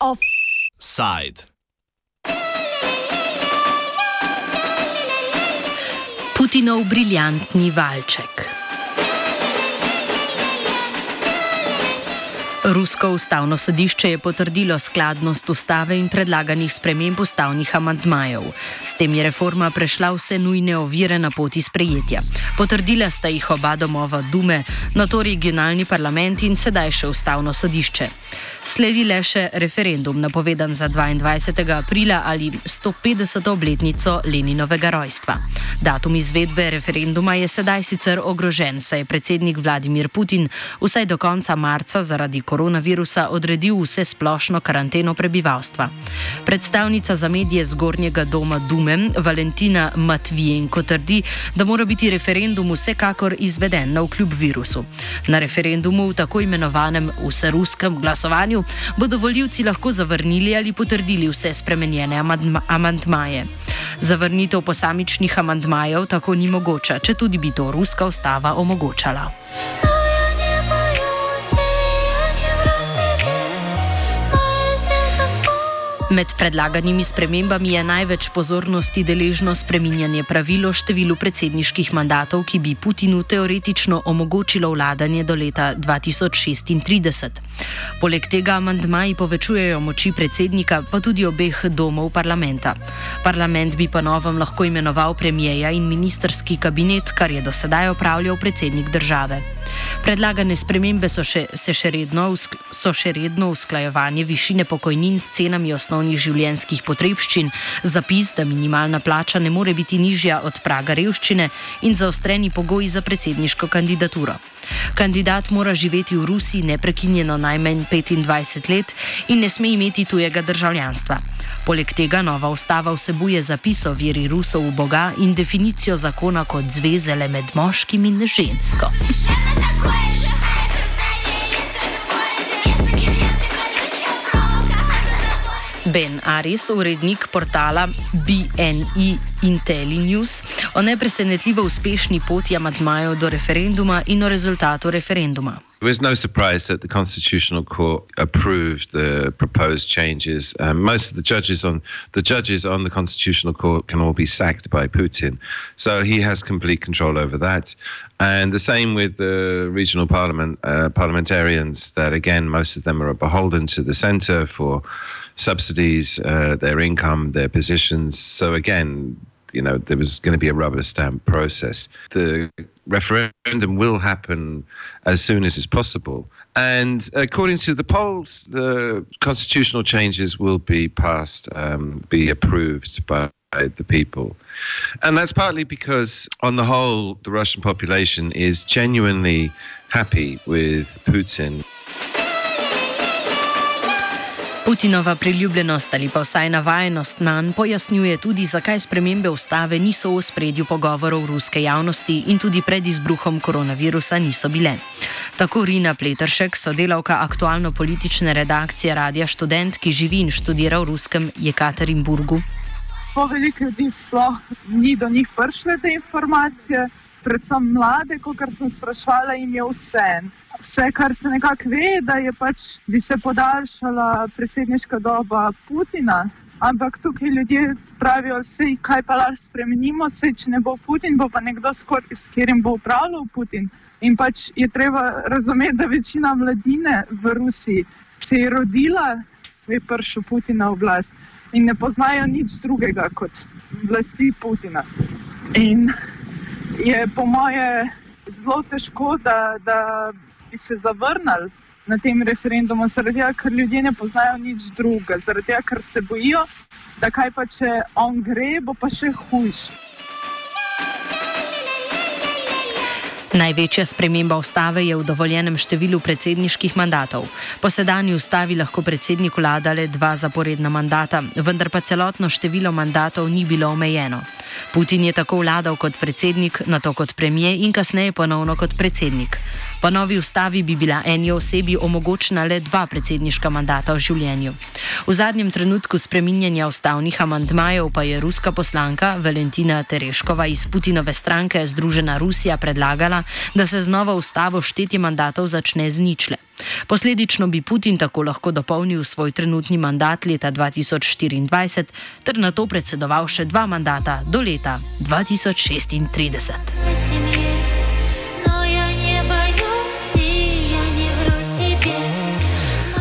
Offside. Putinov briljantni valček. Rusko ustavno sodišče je potrdilo skladnost ustave in predlaganih sprememb ustavnih amantmajev. S tem je reforma prešla vse nujne ovire na poti sprejetja. Potrdila sta jih oba domova Dume, na to regionalni parlament in sedaj še ustavno sodišče. Sledi le še referendum, napovedan za 22. aprila ali 150. obletnico Leninovega rojstva. Datum izvedbe referenduma je sedaj sicer ogrožen, saj je predsednik Vladimir Putin vsaj do konca marca zaradi koronavirusa odredil vse splošno karanteno prebivalstva. Predstavnica za medije zgornjega doma Dume, Valentina Matvijenko, trdi, da mora biti referendum vsekakor izveden na vkljub virusu. Na referendumu v tako imenovanem vseruskem glasovanju glasovanju bodo voljivci lahko zavrnili ali potrdili vse spremenjene amantmaje. Zavrnitev posamičnih amantmajev tako ni mogoča, če tudi bi to ruska ustava omogočala. Med predlaganimi spremembami je največ pozornosti deležno spreminjanje pravil o številu predsedniških mandatov, ki bi Putinu teoretično omogočilo vladanje do leta 2036. Poleg tega amandmaji povečujejo moči predsednika, pa tudi obeh domov parlamenta. Parlament bi pa novem lahko imenoval premijeja in ministerski kabinet, kar je do sedaj opravljal predsednik države. Predlagane spremembe so še, še redno, so še redno usklajevanje višine pokojnin s cenami osnovnih življenjskih potrebščin, zapis, da minimalna plača ne more biti nižja od praga revščine in zaostreni pogoji za predsedniško kandidaturo. Kandidat mora živeti v Rusiji neprekinjeno najmanj 25 let in ne sme imeti tujega državljanstva. Poleg tega nova ustava vsebuje zapis o veri Rusov v Boga in definicijo zakona kot zveze le med moškim in žensko. Še ne tako je. Ben Aris, urednik portala bne IntelliNews, o nepresenetljivo uspešni poti amadmajev do referenduma in o rezultatu referenduma. It was no surprise that the Constitutional Court approved the proposed changes. Um, most of the judges on the judges on the Constitutional Court can all be sacked by Putin, so he has complete control over that. And the same with the regional parliament uh, parliamentarians. That again, most of them are beholden to the centre for subsidies, uh, their income, their positions. So again, you know, there was going to be a rubber stamp process. The referendum will happen as soon as is possible. And according to the polls, the constitutional changes will be passed, um, be approved by the people. And that's partly because, on the whole, the Russian population is genuinely happy with Putin. Putinova priljubljenost ali pa vsaj navajenost na njen pojasnjuje tudi, zakaj spremembe ustave niso v spredju pogovorov ruske javnosti in tudi pred izbruhom koronavirusa niso bile. Tako Rina Pletršek, sodelavka aktualno-politične redakcije Radia Student, ki živi in študira v ruskem Jekaterinburgu. Po veliko ljudi sploh ni do njih prišle te informacije, predvsem mlade, kot sem sprašvala, jim je vse vse, kar se nekako ve, da je pač bi se podaljšala predsedniška doba Putina. Ampak tukaj ljudje pravijo, vse, kaj pa lahko spremenimo, vse, če ne bo Putin, bo pa nekdo, skor, s katerim bo upravljal Putin. In pač je treba razumeti, da večina mladine v Rusiji se je rodila, ko je prišel Putin na oblast in ne poznajo nič drugega kot vlasti Putina. In je po moje zelo težko, da. da bi se zavrnili na tem referendumu, zaradi tega, ker ljudje ne poznajo nič drugega, zaradi tega, ker se bojijo, da kaj pa če on gre, bo pa še hujši. Največja sprememba ustave je v dovoljenem številu predsedniških mandatov. Po sedanji ustavi lahko predsednik vlada le dva zaporedna mandata, vendar pa celotno število mandatov ni bilo omejeno. Putin je tako vladal kot predsednik, nato kot premijer in kasneje ponovno kot predsednik. Po novi ustavi bi bila eni osebi omogočena le dva predsedniška mandata v življenju. V zadnjem trenutku spreminjanja ustavnih amantmajev pa je ruska poslanka Valentina Tereškova iz Putinove stranke Združena Rusija predlagala, da se z novo ustavo štetje mandatov začne z ničle. Posledično bi Putin tako lahko dopolnil svoj trenutni mandat leta 2024 ter na to predsedoval še dva mandata do leta 2036.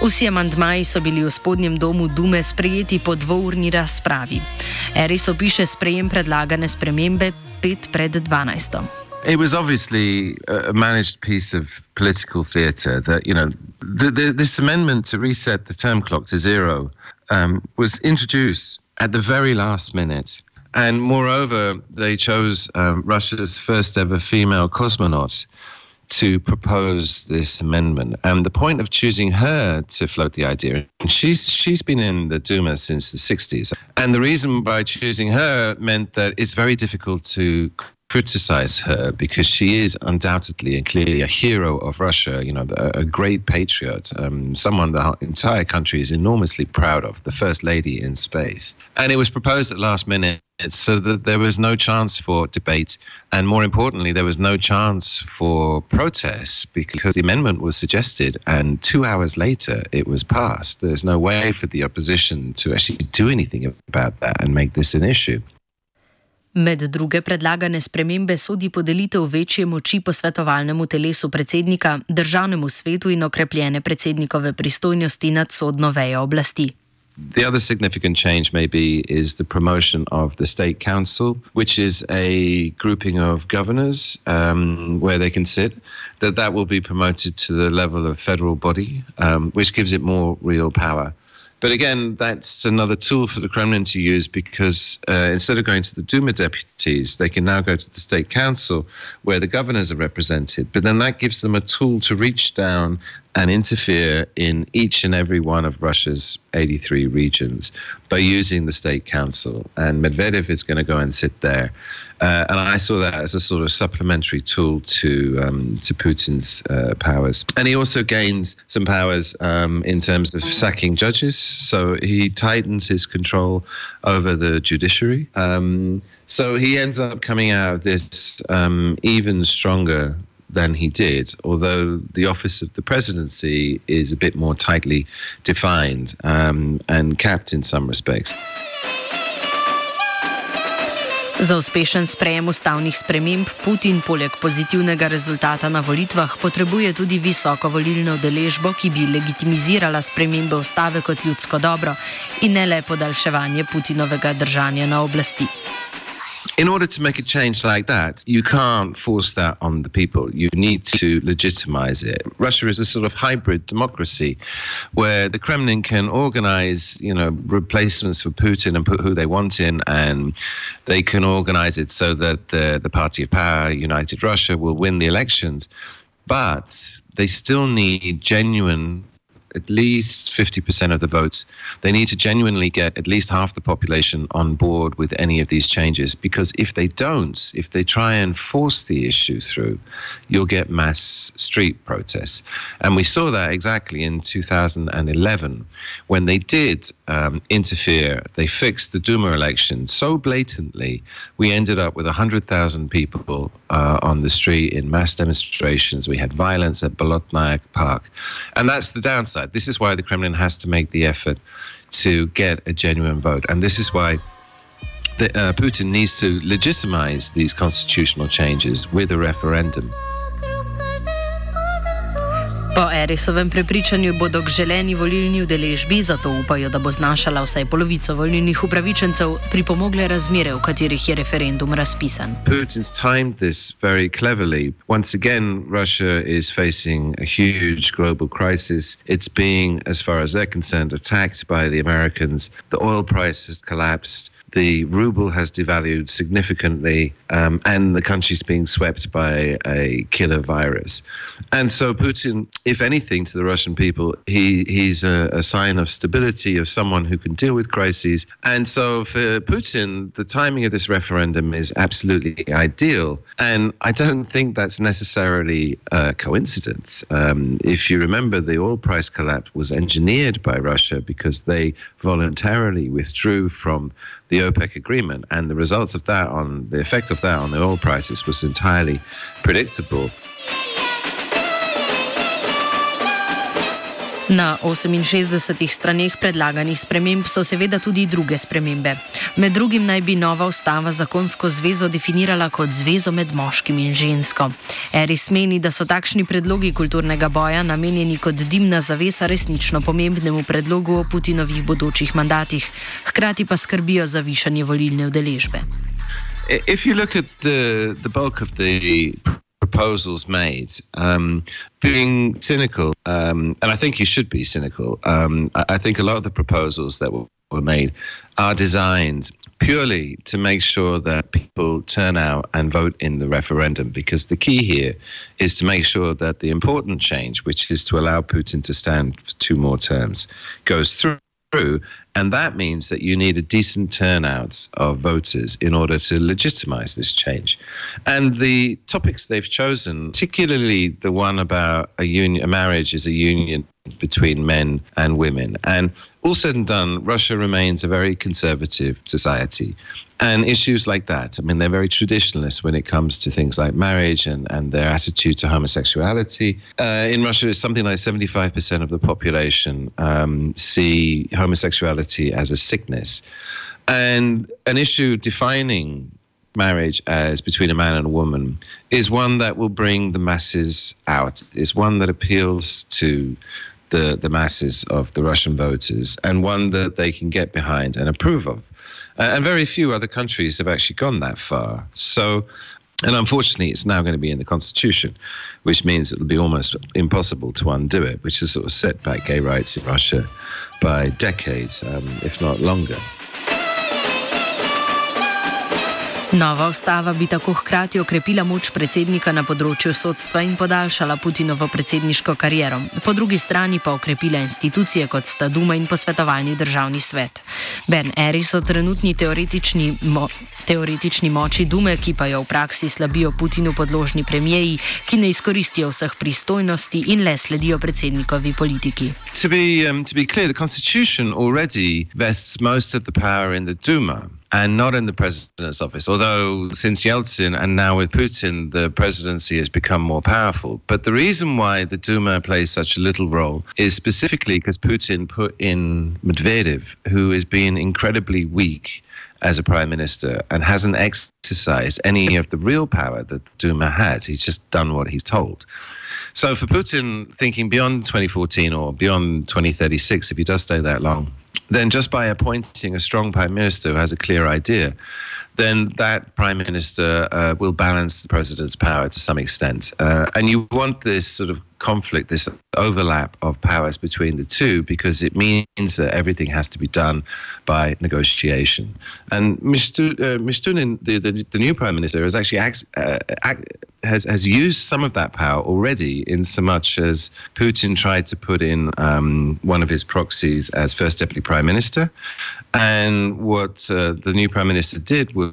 Vsi amantmaji so bili v spodnjem domu Dume sprejeti po dvourni razpravi. Eris opiše sprejem predlagane spremembe 5 pred 12. It was obviously a managed piece of political theatre that, you know, the, the, this amendment to reset the term clock to zero um, was introduced at the very last minute. And moreover, they chose um, Russia's first ever female cosmonaut to propose this amendment. And the point of choosing her to float the idea, she's she's been in the Duma since the 60s. And the reason by choosing her meant that it's very difficult to criticize her because she is undoubtedly and clearly a hero of Russia, you know, a, great patriot, um, someone the entire country is enormously proud of, the first lady in space. And it was proposed at last minute so that there was no chance for debate. And more importantly, there was no chance for protests because the amendment was suggested and two hours later it was passed. There's no way for the opposition to actually do anything about that and make this an issue. Med druge predlagane spremembe sodi podelitev večje moči posvetovalnemu telesu predsednika, državnemu svetu in okrepljene predsednikove pristojnosti nad sodno vejo oblasti. The other significant change, maybe, is the promotion of the State Council, which is a grouping of governors um, where they can sit. That that will be promoted to the level of federal body, um, which gives it more real power. But again, that's another tool for the Kremlin to use because uh, instead of going to the Duma deputies, they can now go to the state council where the governors are represented. But then that gives them a tool to reach down and interfere in each and every one of Russia's 83 regions by using the state council. And Medvedev is going to go and sit there. Uh, and I saw that as a sort of supplementary tool to um, to Putin's uh, powers. And he also gains some powers um, in terms of sacking judges. So he tightens his control over the judiciary. Um, so he ends up coming out of this um, even stronger than he did, although the office of the presidency is a bit more tightly defined um, and capped in some respects. Za uspešen sprejem ustavnih sprememb Putin poleg pozitivnega rezultata na volitvah potrebuje tudi visoko volilno deležbo, ki bi legitimizirala spremembe ustave kot ljudsko dobro in ne le podaljševanje Putinovega držanja na oblasti. In order to make a change like that, you can't force that on the people. You need to legitimize it. Russia is a sort of hybrid democracy where the Kremlin can organize, you know, replacements for Putin and put who they want in, and they can organize it so that the, the party of power, United Russia, will win the elections. But they still need genuine at least 50% of the votes. They need to genuinely get at least half the population on board with any of these changes because if they don't, if they try and force the issue through, you'll get mass street protests. And we saw that exactly in 2011 when they did um, interfere. They fixed the Duma election so blatantly, we ended up with 100,000 people uh, on the street in mass demonstrations. We had violence at Bolotnaya Park. And that's the downside side. This is why the Kremlin has to make the effort to get a genuine vote. And this is why the, uh, Putin needs to legitimize these constitutional changes with a referendum. Po Erisovem prepričanju bodo k želeni volilni udeležbi, zato upajo, da bo znašala vsaj polovico volilnih upravičencev, pripomogle razmere, v katerih je referendum razpisan. Putin's timed this very cleverly. Once again, Russia is facing a huge global crisis. It's being, as far as they're concerned, attacked by the Americans. The oil price has collapsed. The ruble has devalued significantly, um, and the country's being swept by a killer virus. And so Putin, if anything, to the Russian people, he he's a, a sign of stability, of someone who can deal with crises. And so for Putin, the timing of this referendum is absolutely ideal. And I don't think that's necessarily a coincidence. Um, if you remember, the oil price collapse was engineered by Russia because they voluntarily withdrew from the OPEC agreement, and the results of that on the effect of that on the oil prices was entirely predictable. Na 68 straneh predlaganih sprememb so seveda tudi druge spremembe. Med drugim naj bi nova ustava zakonsko zvezo definirala kot zvezo med moškim in žensko. Eris meni, da so takšni predlogi kulturnega boja namenjeni kot dimna zavesa resnično pomembnemu predlogu o Putinovih bodočih mandatih, hkrati pa skrbijo za višanje volilne udeležbe. If you look at the, the bulk of the proposals made, um, being cynical, um, and I think you should be cynical. Um, I, I, think a lot of the proposals that were, were made are designed purely to make sure that people turn out and vote in the referendum because the key here is to make sure that the important change, which is to allow Putin to stand for two more terms, goes through through. And that means that you need a decent turnout of voters in order to legitimize this change. And the topics they've chosen, particularly the one about a union, a marriage is a union between men and women. And all said and done, Russia remains a very conservative society. And issues like that, I mean, they're very traditionalist when it comes to things like marriage and, and their attitude to homosexuality. Uh, in Russia, it's something like 75% of the population um, see homosexuality as a sickness. And an issue defining marriage as between a man and a woman is one that will bring the masses out, is one that appeals to the, the masses of the Russian voters and one that they can get behind and approve of. Uh, and very few other countries have actually gone that far. So, and unfortunately, it's now going to be in the constitution, which means it'll be almost impossible to undo it, which has sort of set back gay rights in Russia by decades, um, if not longer. Nova ustava bi tako hkrati okrepila moč predsednika na področju sodstva in podaljšala Putinovo predsedniško kariero, po drugi strani pa okrepila institucije kot sta Duma in posvetovalni državni svet. Ben Eris o trenutni teoretični, mo teoretični moči Dume, ki pa jo v praksi slabijo Putinu podložni premijeji, ki ne izkoristijo vseh pristojnosti in le sledijo predsednikovi politiki. To be, um, to be clear, the constitution already vests most of the power in the Duma. And not in the president's office. Although since Yeltsin and now with Putin, the presidency has become more powerful. But the reason why the Duma plays such a little role is specifically because Putin put in Medvedev, who has been incredibly weak as a prime minister and hasn't exercised any of the real power that Duma has. He's just done what he's told. So for Putin, thinking beyond 2014 or beyond 2036, if he does stay that long, then just by appointing a strong prime minister who has a clear idea, then that prime minister uh, will balance the president's power to some extent. Uh, and you want this sort of conflict, this overlap of powers between the two, because it means that everything has to be done by negotiation. And Mishustin, uh, the, the, the, new prime minister, has actually act, uh, act, has has used some of that power already, in so much as Putin tried to put in um, one of his proxies as first deputy prime minister, and what uh, the new prime minister did was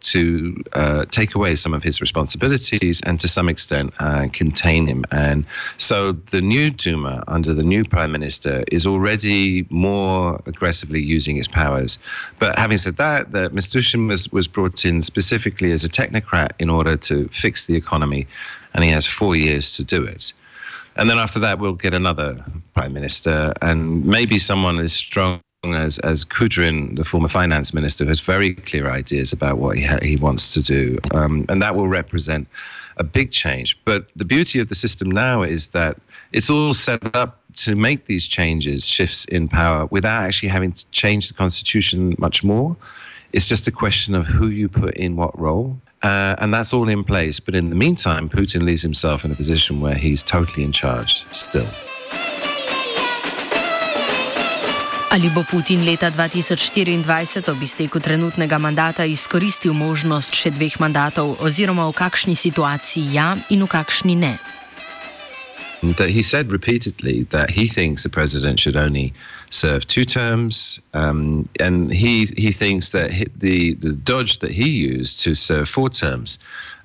to uh, take away some of his responsibilities and, to some extent, uh, contain him. And so the new Duma, under the new prime minister, is already more aggressively using its powers. But having said that, that Mishustin was, was brought in specifically as a technocrat in order to fix the economy, and he has four years to do it. And then after that, we'll get another prime minister, and maybe someone as strong as as Kudrin, the former finance minister, has very clear ideas about what he ha- he wants to do, um, and that will represent a big change. But the beauty of the system now is that it's all set up to make these changes, shifts in power, without actually having to change the constitution much more. It's just a question of who you put in what role. Uh, and that's all in place. But in the meantime, Putin leaves himself in a position where he's totally in charge still. Ali bo Putin leta 2024 ob izteku trenutnega mandata izkoristil možnost še dveh mandatov, oziroma v kakšni situaciji ja in v kakšni ne? That he said repeatedly that he thinks the president should only serve two terms, um, and he he thinks that the the dodge that he used to serve four terms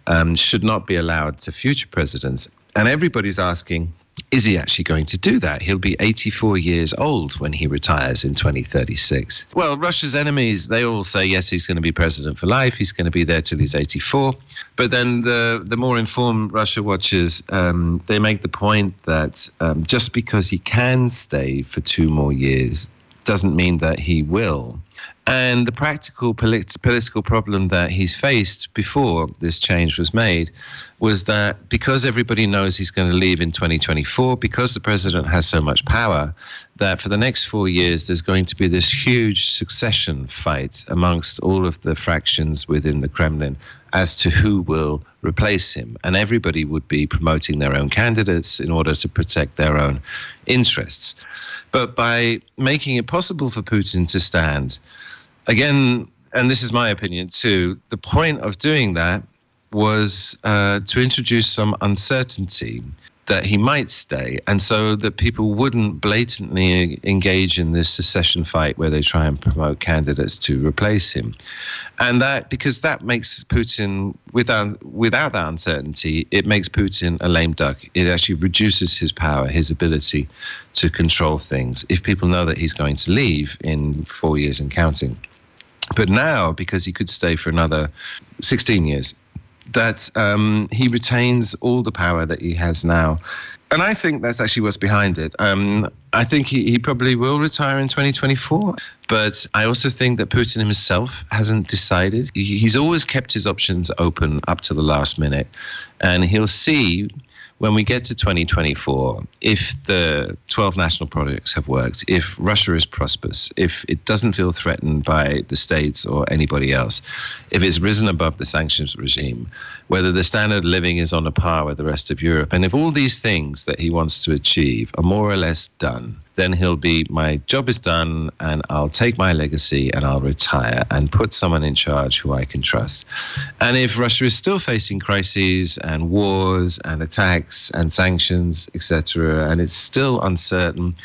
um, should not be allowed to future presidents. And everybody's asking, is he actually going to do that? He'll be 84 years old when he retires in 2036. Well, Russia's enemies, they all say, yes, he's going to be president for life. He's going to be there till he's 84. But then the, the more informed Russia watchers, um, they make the point that um, just because he can stay for two more years doesn't mean that he will. And the practical polit- political problem that he's faced before this change was made was that because everybody knows he's going to leave in 2024, because the president has so much power, that for the next four years there's going to be this huge succession fight amongst all of the fractions within the Kremlin as to who will replace him. And everybody would be promoting their own candidates in order to protect their own interests. But by making it possible for Putin to stand, again, and this is my opinion too, the point of doing that was uh, to introduce some uncertainty that he might stay, and so that people wouldn't blatantly engage in this secession fight where they try and promote candidates to replace him, and that because that makes Putin without without that uncertainty, it makes Putin a lame duck. It actually reduces his power, his ability to control things. If people know that he's going to leave in four years and counting. But now, because he could stay for another 16 years, that um, he retains all the power that he has now. And I think that's actually what's behind it. Um, I think he, he probably will retire in 2024. But I also think that Putin himself hasn't decided. He, he's always kept his options open up to the last minute. And he'll see when we get to 2024, if the 12 national projects have worked, if Russia is prosperous, if it doesn't feel threatened by the states or anybody else, if it's risen above the sanctions regime, whether the standard of living is on a par with the rest of Europe, and if all these things that he wants to achieve are more or less done, then he'll be my job is done and I'll take my legacy and I'll retire and put someone in charge who I can trust. And if Russia is still facing crises and wars and attacks and sanctions, etc., and it's still uncertain,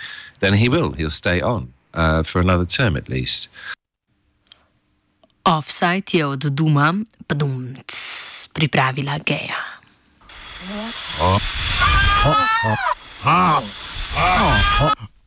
then he will. He'll stay on uh, for another term at least. Offside je od Duma, padumc, pripravila Geja. Oh. Oh. Oh. Oh.